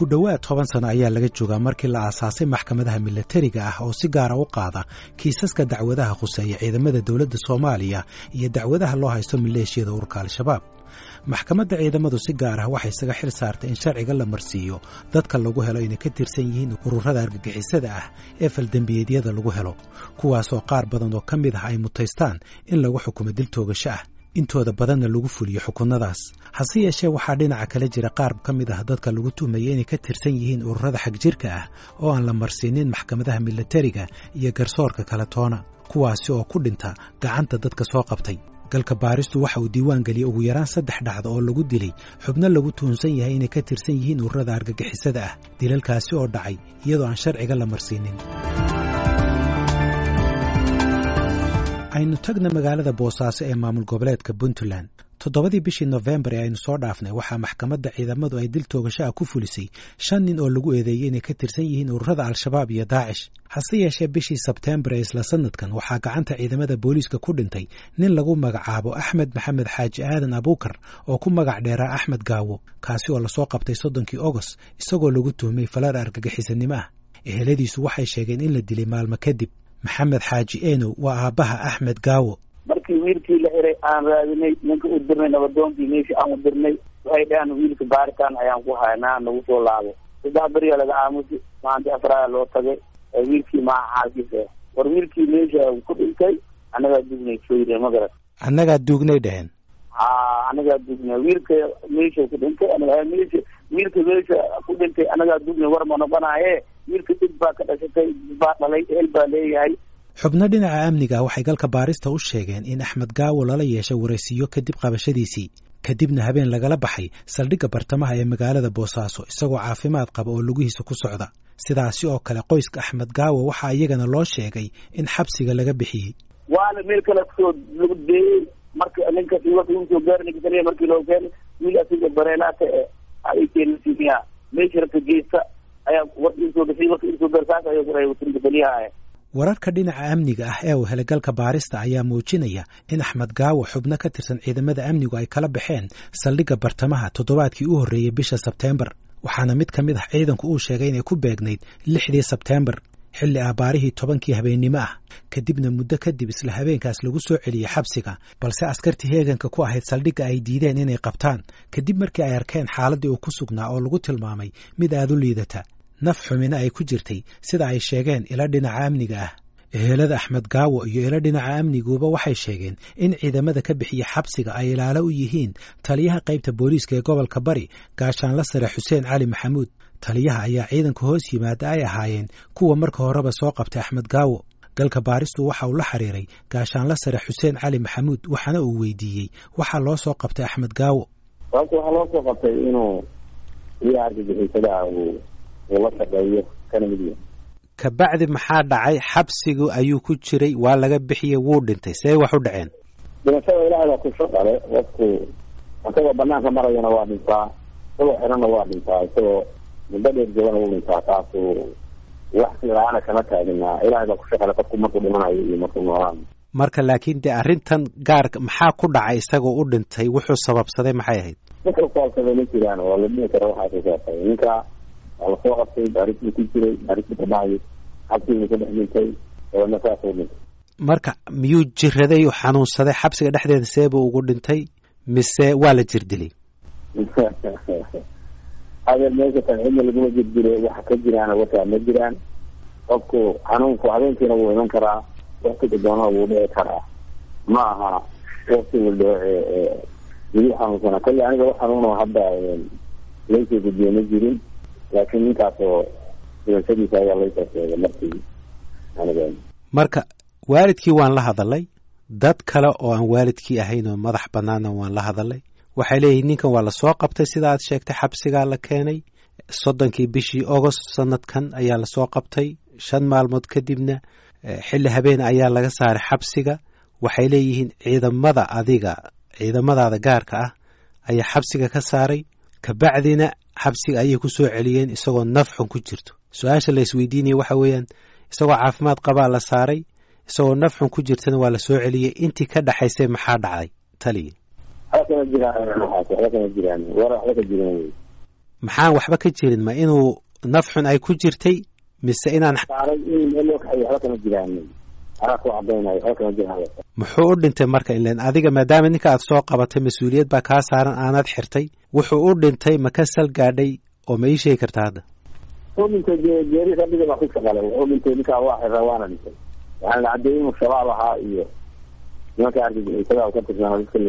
ku dhowaad toban sano ayaa laga joogaa markii la aasaasay maxkamadaha milatariga ah oo si gaara u qaada kiisaska dacwadaha khuseeya ciidamada dowladda soomaaliya iyo dacwadaha loo haysto maleeshiyada ururka al-shabaab. Maxkamadda ciidamadu si gaar ah waxay isaga xil saartay in sharciga la marsiiyo dadka lagu helo inay ka tirsan yihiin ururada argagixisada ah ee faldembiyeedyada lagu helo kuwaasoo qaar badan oo ka mid ah ay mutaystaan in lagu xukumo dil toogasho ah intooda badanna lagu fuliyo xukunadaas hase yeeshee waxaa dhinaca kale jira qaar ka mid ah dadka lagu tuhmaya inay ka tirsan yihiin ururada xagjirka ah oo aan la marsiinin maxkamadaha milatariga iyo garsoorka kale toona kuwaasi oo ku dhinta gacanta dadka soo qabtay. Galka baaristu waxa uu diiwaan geliyey ugu yaraan saddex dhacdo oo lagu dilay xubno lagu tuhunsan yahay inay ka tirsan yihiin ururada argagixisada ah dilalkaasi oo dhacay iyadoo aan sharciga la marsiinin aynu tagna magaalada boosaaso ee maamul goboleedka puntland. Toddobadii bishii nofembar ee aynu soo dhaafnay waxaa maxkamadda ciidamadu ay dil toogasho ah ku fulisay shan nin oo lagu eedeeyey inay ka tirsan yihiin ururada al-shabaab iyo daacish hase yeeshee bishii sebteembar ee isla sanadkan waxaa gacanta ciidamada booliiska ku dhintay nin lagu magacaabo axmed maxamed xaaji aadan abuukar oo ku magac dheeraa axmed gaawo kaasi oo la soo qabtay soddonkii ogost isagoo lagu tuhmay falar argagixisanimo ah. Eheladiisu waxay sheegeen in la dilay maalmo kadib maxamed xaaji enow waa aabbaha axmed gaawo. Markii wiilkii la xiray aan raadinay ninka u dirnay nabadoonkii meeshii aan u dirnay waxay dhaheen wiilka baaritaan ayaan ku haynaa nagu soo laabo. Saddex beriyaa laga aamusi maanta afraaya loo tagay wiilkii maaha xaalkiisa war wiilkii meesha ku dhintay annagaa dugnay soyre magarat annagaa duugnay dheheen ha annagaa dugnay. Wiilka meesha ku dhintay meesha wiilka meesha ku dhintay annagaa dugnay war ma noqonaaye? Wiilka dib baa dhashatay dib baa dhalay ehel baa leeyahay xubno dhinaca amniga waxay galka baarista u sheegeen in axmed gaawo lala yeeshay waraysiyo kadib qabashadiisii. Kadibna habeen lagala baxay saldhigga bartamaha ee magaalada boosaaso isagoo caafimaad qaba oo lugihiisa ku socda. Sidaasi oo kale qoyska axmed gaawo waxaa iyagana loo sheegay in xabsiga laga bixiyey. Waana meel kale ku soo lagu deeyey marka ninkas soo markii loo keenay wiil asiga bareelaata e ay keenasiimiya meesha rabta geesta beliyaha wararka dhinaca amniga ah ee uu helay galka baarista ayaa muujinaya in axmed gaawo xubno ka tirsan ciidamada amnigu ay kala baxeen saldhigga bartamaha toddobaadkii u horreeyey bisha sebteembar waxaana mid ka mid ah ciidanku uu sheegay inay ku beegnayd lixdii sebteembar xilli abaarihii tobankii habeennimo ah kadibna muddo kadib isla habeenkaas lagu soo celiyey xabsiga balse askartii heeganka ku ahayd saldhigga ay diideen inay qabtaan. Kadib markii ay arkeen xaaladdii uu ku sugnaa oo lagu tilmaamay mid aad u liidata. Naf xumina ay ku jirtay sida ay sheegeen ilo dhinaca amniga ah. Ehelada axmed gaawo iyo ilo dhinaca amniguuba waxay sheegeen in ciidamada ka bixiya xabsiga ay ilaalo u yihiin taliyaha qaybta booliiska ee gobolka bari gaashaanla sare xuseen cali maxamuud taliyaha ayaa ciidanka hoos yimaada ay ahaayeen kuwa marka horeba soo qabtay axmed gaawo. Galka baaristu waxa uu la xiriiray gaashaanla sare xuseen cali maxamuud waxaana uu weydiiyey waxaa loo soo qabtay axmed gaawo. Sababta waxaa loo soo qabtay inuu iyo argagixisada uu la shaqeeyo kana mid yahay. Kabacdi maxaa dhacay? Xabsigu ayuu ku jiray waa laga bixiyey wuu dhintay see wax u dhaceen. Dhimashada ilaahay baa ku shaqale qofku isagoo banaanka marayana waa dhintaa isagoo xirana waa dhintaa isagoo muddo dheer jogana wuu dhintaa taasu wax la'aana kama taaginaa ilaahay baa ku shaqale qofku markuu dhimanayo iyo markuu noolaan marka laakiin dee arrintan gaarka maxaa ku dhacay isagoo u dhintay? Wuxuu sababsaday maxay ahayd? Wuxuu sababsaday ma jiraan oo la dhihi karo waxaa ku saabsay ninka waa la soo qabtay baarisbuu ku jiray baarisbu ka dhacay xabsiguu ka dhex dhintay dabeedna saasuu dhintay. Marka miyuu jiraday u xanuunsaday? Xabsiga dhexdeeda seebuu ugu dhintay? Mise waa la jir dilay adeer meesha tan cidna laguma jir dilay waxa ka jiraan wataa ma jiraan. Qofku xanuunku habeenkiina wuu iman karaa waktiga doonaa wuu dhici karaa. Ma aha wakti walba lagu xanuunsanaa kali aniga wax xanuuno hadda laysoo gudbiye ma jirin laakiin ninkaasoo dhimashadiisa ayaa laysoo sheegay markii aniga marka waalidkii waan la hadalay. Dad kale oo aan waalidkii ahayn oo madax bannaana waan la hadalay waxay leeyihiin ninkan waa la soo qabtay sida aad sheegtay xabsigaa la keenay. Soddonkii bishii ogost sanadkan ayaa la soo qabtay. Shan maalmood kadibna xilli habeen ayaa laga saaray xabsiga. Waxay leeyihiin ciidamada adiga ciidamadaada gaarka ah ayaa xabsiga ka saaray. Kabacdina xabsiga ayay ku soo celiyeen isagoo nafxun ku jirto. Su'aasha la isweydiinaya waxa weeyaan isagoo caafimaad qabaa la saaray isagoo nafxun ku jirtana waa la soo celiyey intii ka dhexaysay maxaa dhacday? Taliya waxba kama jiraan war waxba ka jiran wey maxaan waxba ka jirin ma inuu naf xun ay ku jirtay mise inaan waxba jiraan muxuu u dhintay marka ilen adiga maadaama ninka aad soo qabatay mas'uuliyad baa kaa saaran aanaad xirtay wuxuu u dhintay ma ka sal gaadhay oo ma ii sheegi kartaa hadda?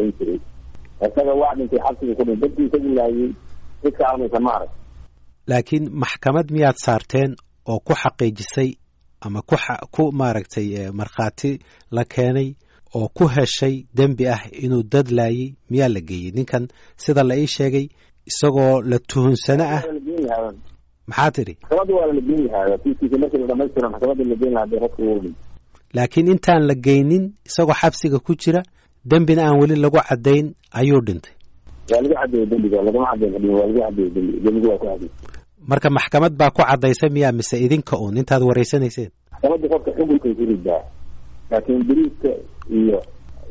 Dhintay ka isaga waa dhintay xabsiga ku dhintay dadkii isagu laayey dadka aamaysa maarag laakiin maxkamad miyaad saarteen oo ku xaqiijisay ama ku ku maaragtay markhaati la keenay oo ku heshay dembi ah inuu dad laayey miyaa la geeyey ninkan sida la ii sheegay isagoo la tuhunsano ah. Maxaa tidhi? Maxkamadda waa la geen lahaa. Kiiskiisa markii la dhamaystiro maxkamadda la geen lahaa dee qofka wuu dhintay laakiin intaan la geynin isagoo xabsiga ku jira dembina aan weli lagu caddayn ayuu dhintay. Marka maxkamad baa ku caddaysay miyaa mise idinka uun? Intaad waraysanayseen maxkamadda qofka xukunkay ku ridaa laakiin beriiska iyo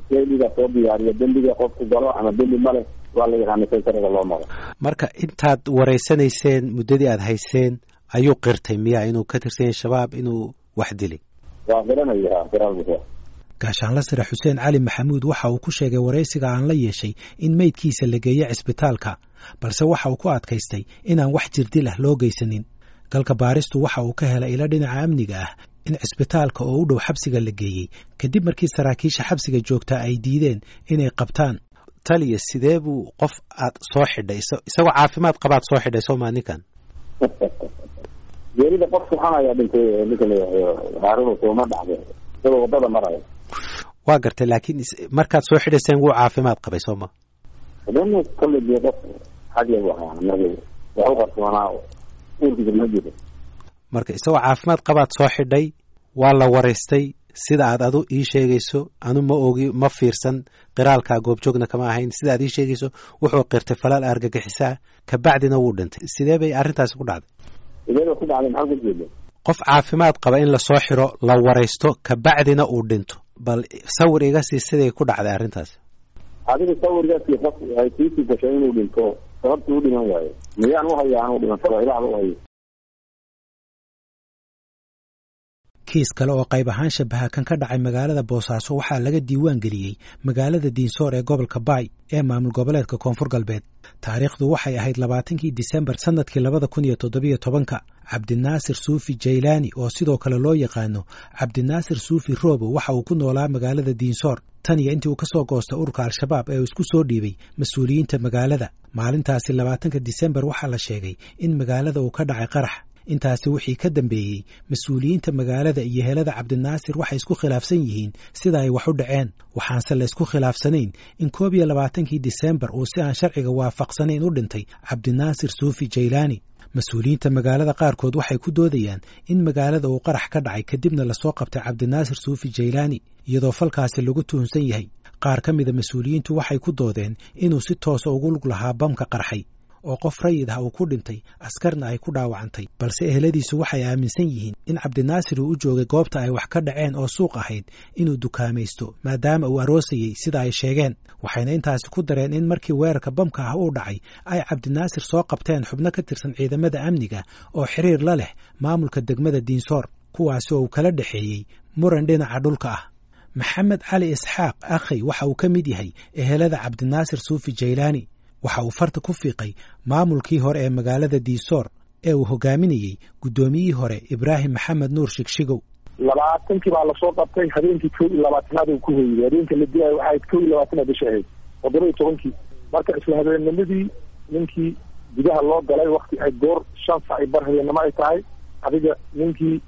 seeliga soo diyaariya dembiga qofku galo ama dembi male waa la yaqaana sensaraga loo maro marka intaad waraysanayseen muddadii aad hayseen ayuu qirtay miyaa inuu ka tirsan yahay shabaab inuu wax dilay. Waa qiranaya qiraalbusa gaashaanla sare xuseen cali maxamuud waxa uu ku sheegay waraysiga aan la yeeshay in meydkiisa la geeyo cisbitaalka balse waxa uu ku adkaystay inaan wax jirdil ah loo geysanin galka baaristu waxa uu ka helay ilo dhinaca amniga ah in cisbitaalka oo u dhow xabsiga la geeyey kadib markii saraakiisha xabsiga joogtaa ay diideen inay qabtaan. Taliya sidee buu qof aad soo xidhay? Isagoo caafimaad qabaad soo xidhay soomaa ninkan? Geerida qof suxan ayaa dhintay ninka la haaruna sooma dhacde isagoo waddada maraya waa gartay laakiin markaad soo xidhayseen wuu caafimaad qabay sooma dan kolley dee qof xagya bu ahaa anaga wax u qarsoonaa uurkiisa ma jiro marka isagoo caafimaad qabaad soo xidhay waa la waraystay sida aad adu ii sheegayso anu ma ogi ma fiirsan qiraalkaa goobjoogna kama ahayn sida aad ii sheegayso wuxuu qirtay falaal argagixisaa kabacdina wuu dhintay. Sidee bay arrintaasi ku dhacday qof caafimaad qaba in la soo xiro la waraysto kabacdina uu dhinto. Bal sawir iga sii siday ku dhacday arrintaasi adiga sawirgaasi qof ay kiisii gashay inuu dhinto. Sababtii u dhiman waayo miyaan u haya anuu dhimantaba ilaahba u kiis kale oo qayb ahaan shabaha kan ka dhacay magaalada boosaaso waxaa laga diiwaan geliyey magaalada diinsoor ee gobolka baay ee maamul goboleedka koonfur galbeed. Taariikhdu waxay ahayd labaatankii disembar sannadkii labada kun iyo toddobiyo tobanka. Cabdinaasir suufi jaylaani oo sidoo kale loo yaqaano cabdinaasir suufi roobo waxa uu ku noolaa magaalada diinsoor. Tan iyo intii uu ka soo goostay ururka al-shabaab ee uu isku soo dhiibay mas'uuliyiinta magaalada. Maalintaasi labaatanka disembar waxaa la sheegay in magaalada uu ka dhacay qarax intaasi wixii ka dambeeyey mas'uuliyiinta magaalada iyo helada cabdinaasir waxay isku khilaafsan yihiin sida ay wax u dhaceen. Waxaanse la ysku khilaafsanayn in koob iyo labaatankii disembar uu si aan sharciga waafaqsanayn u dhintay cabdinaasir suufi jaylaani. Mas'uuliyiinta magaalada qaarkood waxay ku doodayaan in magaalada uu qarax ka dhacay kadibna la soo qabtay cabdinaasir suufi jaylaani iyadoo falkaasi lagu tuhunsan yahay. Qaar ka mida mas'uuliyiintu waxay ku doodeen inuu si toosa ugu lug lahaa bamka qarxay oo qof rayid ah uu ku dhintay askarna ay ku dhaawacantay. Balse eheladiisu waxay aaminsan yihiin in cabdinaasir uu u joogay goobta ay wax ka dhaceen oo suuq ahayd inuu dukaamaysto maadaama uu aroosayey sida ay sheegeen. Waxayna intaasi ku dareen in markii weerarka bamka ah uu dhacay ay cabdinaasir soo qabteen xubno ka tirsan ciidamada amniga oo xiriir la leh maamulka degmada diinsoor kuwaasi oo uu kala dhexeeyey muran dhinaca dhulka ah. Maxamed cali isxaaq akhay waxa uu ka mid yahay ehelada cabdinaasir suufi jaylaani waxa uu farta ku fiiqay maamulkii hore ee magaalada diisoor ee uu hogaaminayey guddoomiyihii hore ibraahim maxamed nuur shigshigow. Labaatankii baa la soo qabtay habeenkii kow iyo labaatanaad uu ku hoyday. Habeenka la dilaayo waxay ahayd kow iyo labaatanaad bisha ahayd. Toddoba iyo tobankii. Marka isla habeennimadii ninkii gudaha loo galay wakti ay goor shan sac i bar habeennimo ay tahay adiga ninkii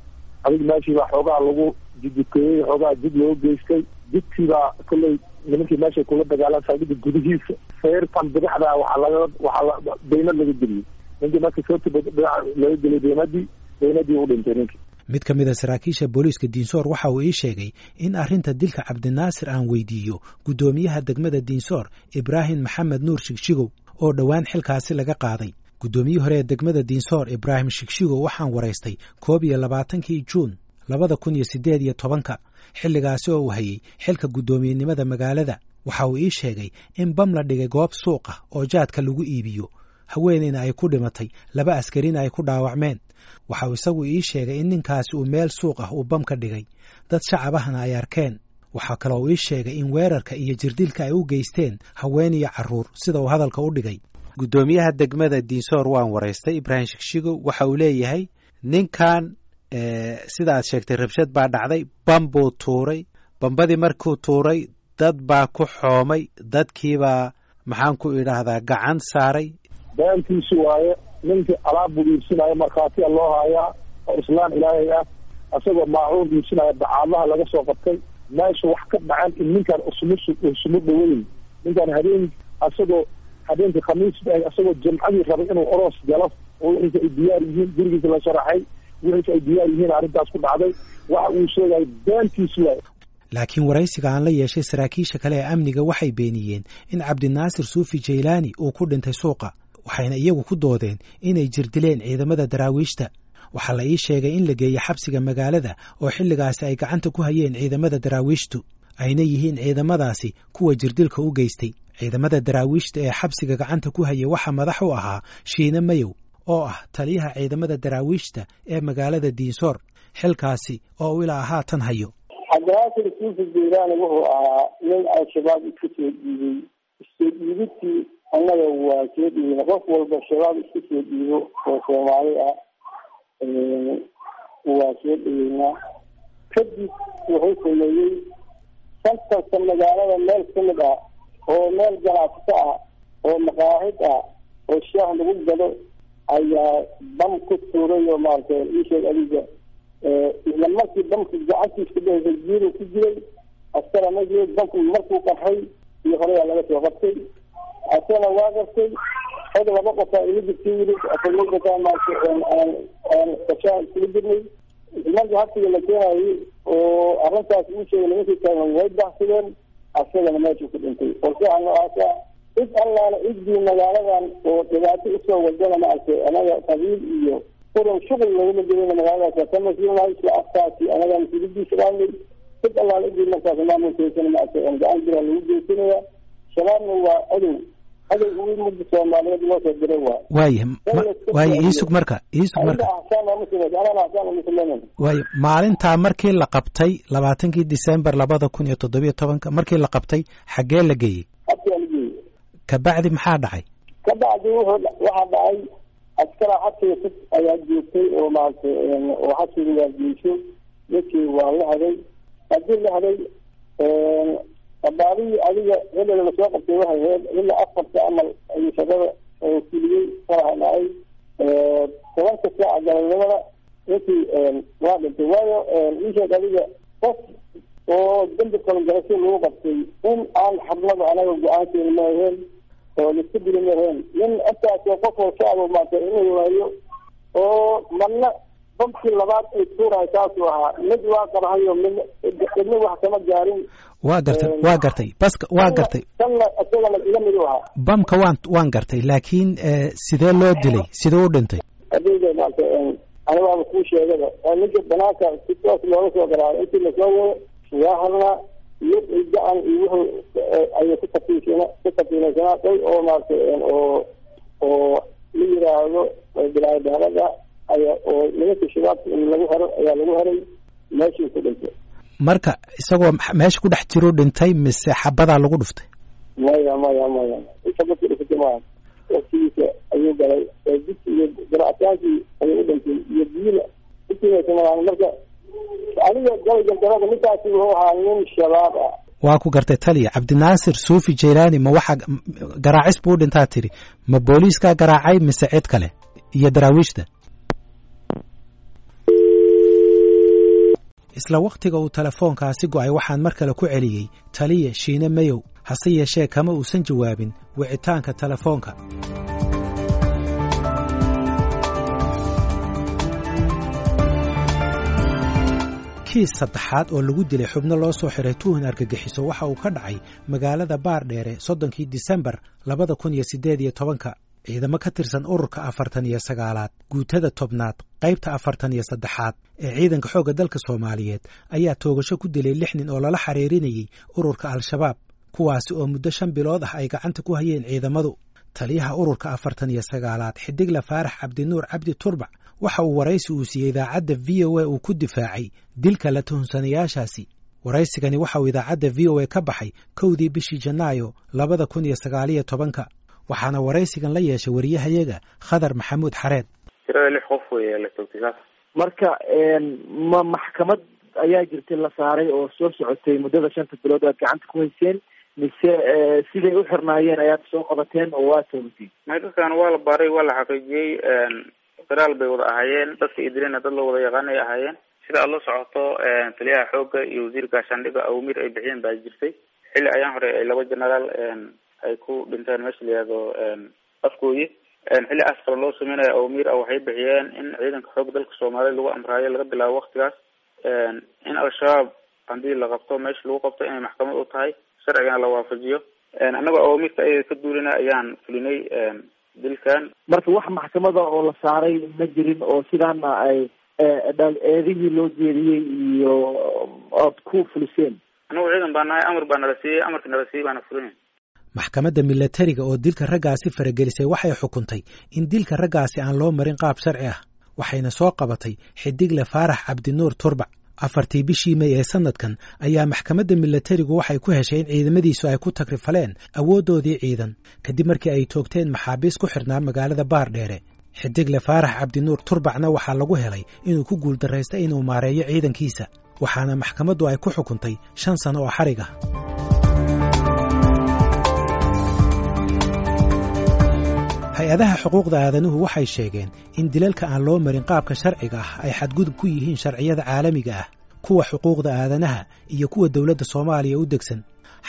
adiga meeshii baa xoogaa lagu jijikeeyey xoogaa jid loo geystay. Jidkii baa kolley nimankii meeshay kula dagaalan saldhiga gudihiisa feertan bidixda waxaa laga waxaa daynad laga geliyey. Ninkii marka sooti laga geliyay daynadii daynadii u dhintay ninkii. Mid ka mid a saraakiisha booliiska diinsoor waxa uu ii sheegay in arrinta dilka cabdinaasir aan weydiiyo guddoomiyaha degmada diinsoor ibraahim maxamed nuur shigshigow oo dhowaan xilkaasi laga qaaday. Guddoomiyihii hore ee degmada diinsoor ibraahim shigshigow waxaan waraystay koob iyo labaatankii juun labada kun iyo siddeed iyo tobanka xilligaasi oo uu hayey xilka guddoomiyenimada magaalada. Waxa uu ii sheegay in bam la dhigay goob suuq ah oo jaadka lagu iibiyo. Haweeneyna ay ku dhimatay laba askarina ay ku dhaawacmeen. Waxa uu isagu ii sheegay in ninkaasi uu meel suuq ah uu bam ka dhigay. Dad shacab ahna ay arkeen. Waxaa kaloo ii sheegay in weerarka iyo jirdilka ay u geysteen haween iyo carruur sida uu hadalka u dhigay. Guddoomiyaha degmada diinsoor waan waraystay ibraahim shigshigo waxa uu leeyahay ninkan sida aad sheegtay rabshad baa dhacday bam buu tuuray bambadii markuu tuuray dad baa ku xoomay dadkiibaa maxaan ku idhaahdaa gacan saaray. Beantiisi waaye ninkii alaab buu iibsinayo markhaatiya loo hayaa oo islaan ilaahay ah isagoo maacuun iibsinaya bacaadlaha laga soo qabtay meesha wax ka dhacan in ninkaan usmu usumu dhaweyn ninkaan habeen asagoo habeenkii khamiis ba isagoo jamcadii rabay inuu oros galo oo wixiisa ay diyaar yihiin gurigiisa la sharaxay waaye laakiin waraysiga aan la yeeshay saraakiisha kale ee amniga waxay beeniyeen in cabdinaasir suufi jaylaani uu ku dhintay suuqa waxayna iyagu ku doodeen inay jirdileen ciidamada daraawiishta waxaa la ii sheegay in la geeyo xabsiga magaalada oo xilligaasi ay gacanta ku hayeen ciidamada daraawiishtu ayna yihiin ciidamadaasi kuwa jirdilka u geystay. Ciidamada daraawiishta ee xabsiga gacanta ku haya waxaa madax u ahaa shiine mayow oo ah taliyaha ciidamada daraawiishta ee magaalada diinsoor xilkaasi oo u ilaa haatan hayo. Cabdinaasir suufi jaylaani wuxuu ahaa nin al-shabaab isku soo dhiibay isoo dhiibidtii annaga waa soo dhiibina qof walba shabaab isku soo dhiibo oo soomaali ah waa soo dhigeynaa kadib wuxuu sameeyey santarka magaalada meel ka mid ah oo meel ganacsato ah oo maqaahid ah oo shaah lagu gado ayaa bam ku tuuray oo maaragtay isheeg adiga isla markii damki gacantiisa kudhehaysa jiiru ku jiray askara ma jiro damku markuu qarxay iyo horeyaa laga soo qabtay. Asana waa gartay xod laba qofaa ila jirta yiri asagaa maarta aan kashaa iskula jirnay. Markii habsiga la keenayay oo arrintaas uu sheegay nimankii taagan way baxsadeen asagana meeshuu ku dhintay. Qorshaha noocaasa cid allaana ciddii magaaladan oo dhibaato u soo wadana maaragtay anaga qabiil iyo quran shuqul laguma jirina magaaladaas ka mas'uulnahay isla afkaasi anaga mas'uulidiisa dhaanay cid allaana ciddii markaas maamulkeysana maaragtay aan gacan jira lagu geysanaya shabaabna waa cadow. Cadow ugu mudda soomaaliyeed loo soo diray waa. Waaya waaya iisug marka iisug marka. Waaya maalintaa markii la qabtay labaatankii december labada kun iyo toddobiyo tobanka markii la qabtay xaggee la geeyey kabacdi maxaa dhacay? Kabacdi waxaa dhacay askara xabsiga ayaa joogtay oo maaragtay oo xabsiga waa geyso dadkii waa la haday. Haddii la haday abaarihii adiga hebel la soo qabtay waxay ahayd ilaa afarta amal ayuu shaqada fuliyey faraha dhacay. Tobanka saaca galabnimada ninkii waa dhintay. Waayo isheeg adiga qof oo dambi kalgarasho lagu qabtay. In aan xabnada anaga go'aankeena ma aheen oo liska dili ma aheen nin intaasoo qof oo shacaba maarta inuu waayo oo marna bamkii labaad ay tuurahay saasuu ahaa. Mid waa qarhayo mid midna wax kama gaarin. Waa gartay waa gartay. Baska waa gartay. tanna isagana ila mid u ahaa. Bamka waan waan gartay laakiin sidee loo dilay? Sidee u dhintay? Adiga maarta anigaaba kuu sheegada ninka banaanka si toos looga soo garaayo intii la soo wado waa hadlaa lug iyo gacan iyo wuxuu ayay ku ku kafiinaysanaaday oo maaragtay oo oo la yiraahdo bilaadaalada ayaa oo nimanka shabaabka in lagu hero ayaa lagu heray meeshii ku dhintay. Marka isagoo meesha ku dhex jiruu dhintay mise xabadaa lagu dhuftay? Maya maya maya. Isaba ku dhifatay maaha waqtigiisa ayuu galay jidka iyo garacsaankii ayuu u dhintay iyo biyina utimaysamaan marka adiga galayga ninkaasi wuxuu ahaa nin shabaab ah. Waa ku gartay taliya cabdinaasir suufi jaylaani ma waxa garaacis buu dhintaa tiri? Ma booliiskaa garaacay mise cid kale? Iyo daraawiishta isla wakhtiga uu telefoonkaasi go'ay waxaan mar kale ku celiyey. Taliya shiine mayow hase yeeshee kama uusan jawaabin wicitaanka telefoonka kiis saddexaad oo lagu dilay xubno loo soo xiray tuuhan argagixiso waxa uu ka dhacay magaalada baardheere soddonkii disembar labada kun iyo siddeed iyo tobanka ciidamo ka tirsan ururka afartan iyo sagaalaad guutada tobnaad qaybta afartan iyo saddexaad ee ciidanka xoogga dalka soomaaliyeed ayaa toogasho ku dilay lix nin oo lala xiriirinayey ururka al-shabaab kuwaasi oo muddo shan bilood ah ay gacanta ku hayeen ciidamadu. Taliyaha ururka afartan iyo sagaalaad xidigle faarax cabdinuur cabdi turbac waxa uu waraysi uu siiyey idaacadda v o a uu ku difaacay dilka la tuhunsanayaashaasi waraysigani waxa uu idaacadda v o a ka baxay kowdii bishii janaayo labada kun iyo sagaaliyo tobanka waxaana waraysigan la yeeshay wariyahayaga khadar maxamuud xareed. Tirada lix qof wey la toogtay saas marka ma maxkamad ayaa jirtay la saaray oo soo socotay muddada shanta bilood aad gacanta ku hayseen mise siday u xirnaayeen ayaad soo qabateen oo waa toogateen may dadkan waa la baaray waa la xaqiijiyey federaal bay wada ahaayeen. Dadka idilena dad la wada yaqaanay ahaayeen. Sida aada la socoto taliyaha xoogga iyo wasiirka gaashaandhiga awmir ay bixiyeen baa jirtay. Xilli ayaan hore ay laba generaal ay ku dhinteen meesha la yihahdo afkooyi xilli askara loo sameynayo awmir a waxay bixiyeen in ciidanka xoogga dalka soomaaliya lagu amraayo laga bilaabo waktigaas in al-shabaab haddii la qabto meesha lagu qabto inay maxkamad u tahay sharcigana la waafajiyo. Annagoo awamirta ayada ka duulina ayaan fulinay dilkan marka wax maxkamada oo la saaray ma jirin oo sidaana ay eedihii loo jeediyey iyo ood ku fuliseen. Annagu ciidan baa nahay amar baa nala siiyey amarka nala siiyey baana fulinay. Maxkamadda milatariga oo dilka raggaasi faragelisay waxay xukuntay in dilka raggaasi aan loo marin qaab sharci ah waxayna soo qabatay xidigle faarax cabdinuur turbac afartii bishii may ee sanadkan ayaa maxkamadda milatarigu waxay ku heshay in ciidamadiisu ay ku tagrifaleen awooddoodii ciidan kadib markii ay toogteen maxaabiis ku xidhnaa magaalada baardheere xidigle faarax cabdinuur turbacna waxaa lagu helay inuu ku guuldarraystay inuu maareeyo ciidankiisa waxaana maxkamaddu ay ku xukuntay shan sano oo xarig ah hay'adaha xuquuqda aadanuhu waxay sheegeen in dilalka aan loo marin qaabka sharciga ah ay xadgudub ku yihiin sharciyada caalamiga ah kuwa xuquuqda aadanaha iyo kuwa dowladda soomaaliya u degsan.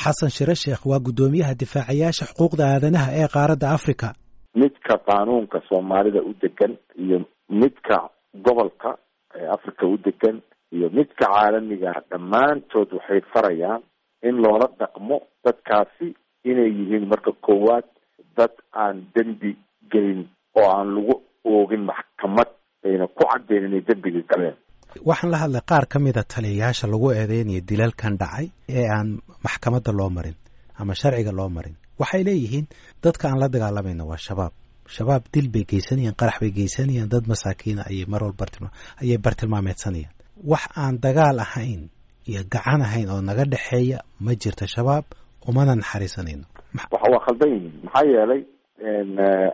Xasan shire sheekh waa guddoomiyaha difaacayaasha xuquuqda aadanaha ee qaaradda afrika. Midka qaanuunka soomaalida u degan iyo midka gobolka ee africa u degan iyo midka caalamiga ah dhammaantood waxay farayaan in loola dhaqmo dadkaasi inay yihiin marka koowaad dad aan dembi gelin oo aan lagu oogin maxkamad ayna ku caddeyn inay dembiga galeen. Waxaan la hadlay qaar ka mida taliyayaasha lagu eedeynayo dilalkan dhacay ee aan maxkamadda loo marin ama sharciga loo marin. Waxay leeyihiin dadka aan la dagaalamayna waa shabaab. Shabaab dil bay geysanayaan qarax bay geysanayaan dad masaakiina ayay mar walba ayay bartilmaameedsanayaan. Wax aan dagaal ahayn iyo gacan ahayn oo naga dhexeeya ma jirto shabaab umana naxariisanayno waxa waa khaldan yihiin maxaa yeelay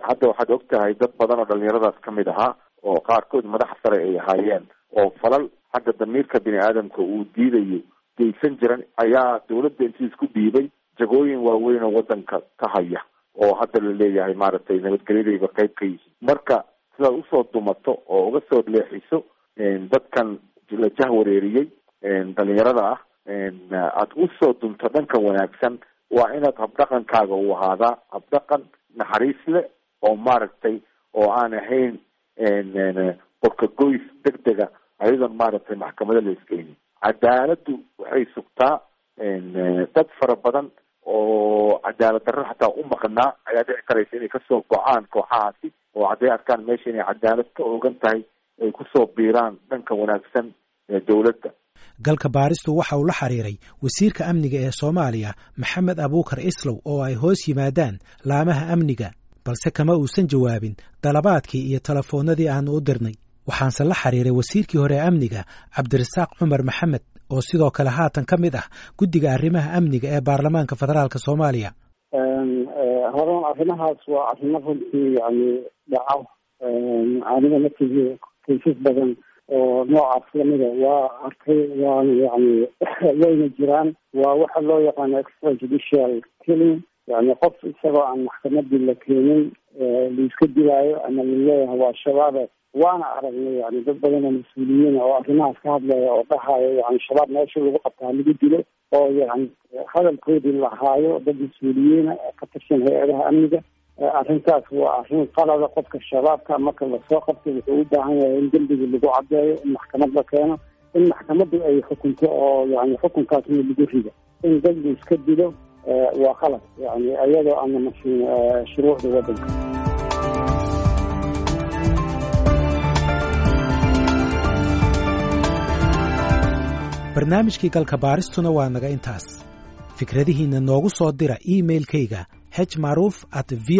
hadda waxaad og tahay dad badan oo dhalinyaradaas ka mid ahaa oo qaarkood madax sare ay ahaayeen oo falal xagga damiirka bini aadamka uu diidayo geysan jiran ayaa dawladda intii isku dhiibay jagooyin waaweyn oo wadanka ka haya oo hadda la leeyahay maaragtay nabadgelyadayba qayb ka yihiin. Marka sidaad u soo dumato oo uga soo leexiso dadkan la jahwareeriyey dhalinyarada ah aada u soo dunto dhanka wanaagsan waa inaad habdhaqankaaga uu ahaadaa habdhaqan naxariis leh oo maaragtay oo aan ahayn qorkagoys deg dega ayadoon maaragtay maxkamado la iskeynin cadaaladdu waxay sugtaa dad fara badan oo cadaalad darro xataa u maqnaa. Ayaa dhici karaysa inay ka soo go'aan kooxahaasi oo hadday arkaan meesha inay cadaalad ka ogan tahay ay ku soo biiraan dhanka wanaagsan ee dowladda galka baaristu waxa uu la xiriiray wasiirka amniga ee soomaaliya maxamed abuukar islow oo ay hoos yimaadaan laamaha amniga balse kama uusan jawaabin dalabaadkii iyo telefoonnadii aanu u dirnay. Waxaanse la xiriiray wasiirkii hore amniga cabdirasaaq cumar maxamed oo sidoo kale haatan ka mid ah guddiga arrimaha amniga ee baarlamaanka federaalk soomaaliya. Horan arrimahaas waa arrimo runtii yani dhaco aniga naftigii kaysas badan oo noocaas lamida waa arkay waana yani wayna jiraan waa waxa loo yaqaano extra judicial killing yani qof isagoo aan maxkamadii la keenin laiska dilaayo ama la leeyahay waa shabaabe waana aragnay yani dad badan oo mas'uuliyiin oo arrimahaas ka hadlaya oo dhahayo yani shabaab meesha lagu qabtaa lagu dilo oo yani hadalkoodii lahaayo dad mas'uuliyiina ka tirsan hay'adaha amniga arrintaas waa arrin qalada qofka shabaabka marka la soo qabtay wuxuu u baahan yahay in dembiga lagu caddeeyo in maxkamad la keeno in maxkamaddu ay xukunto oo yani xukunkaasna lagu rido. In dad la iska dilo waa qalad yani iyadoo aana masin shuruucda waddanka. Barnaamijkii galka baaristuna waa naga intaas. Fikradihiinna noogu soo dira iimailkayga h macruuf at v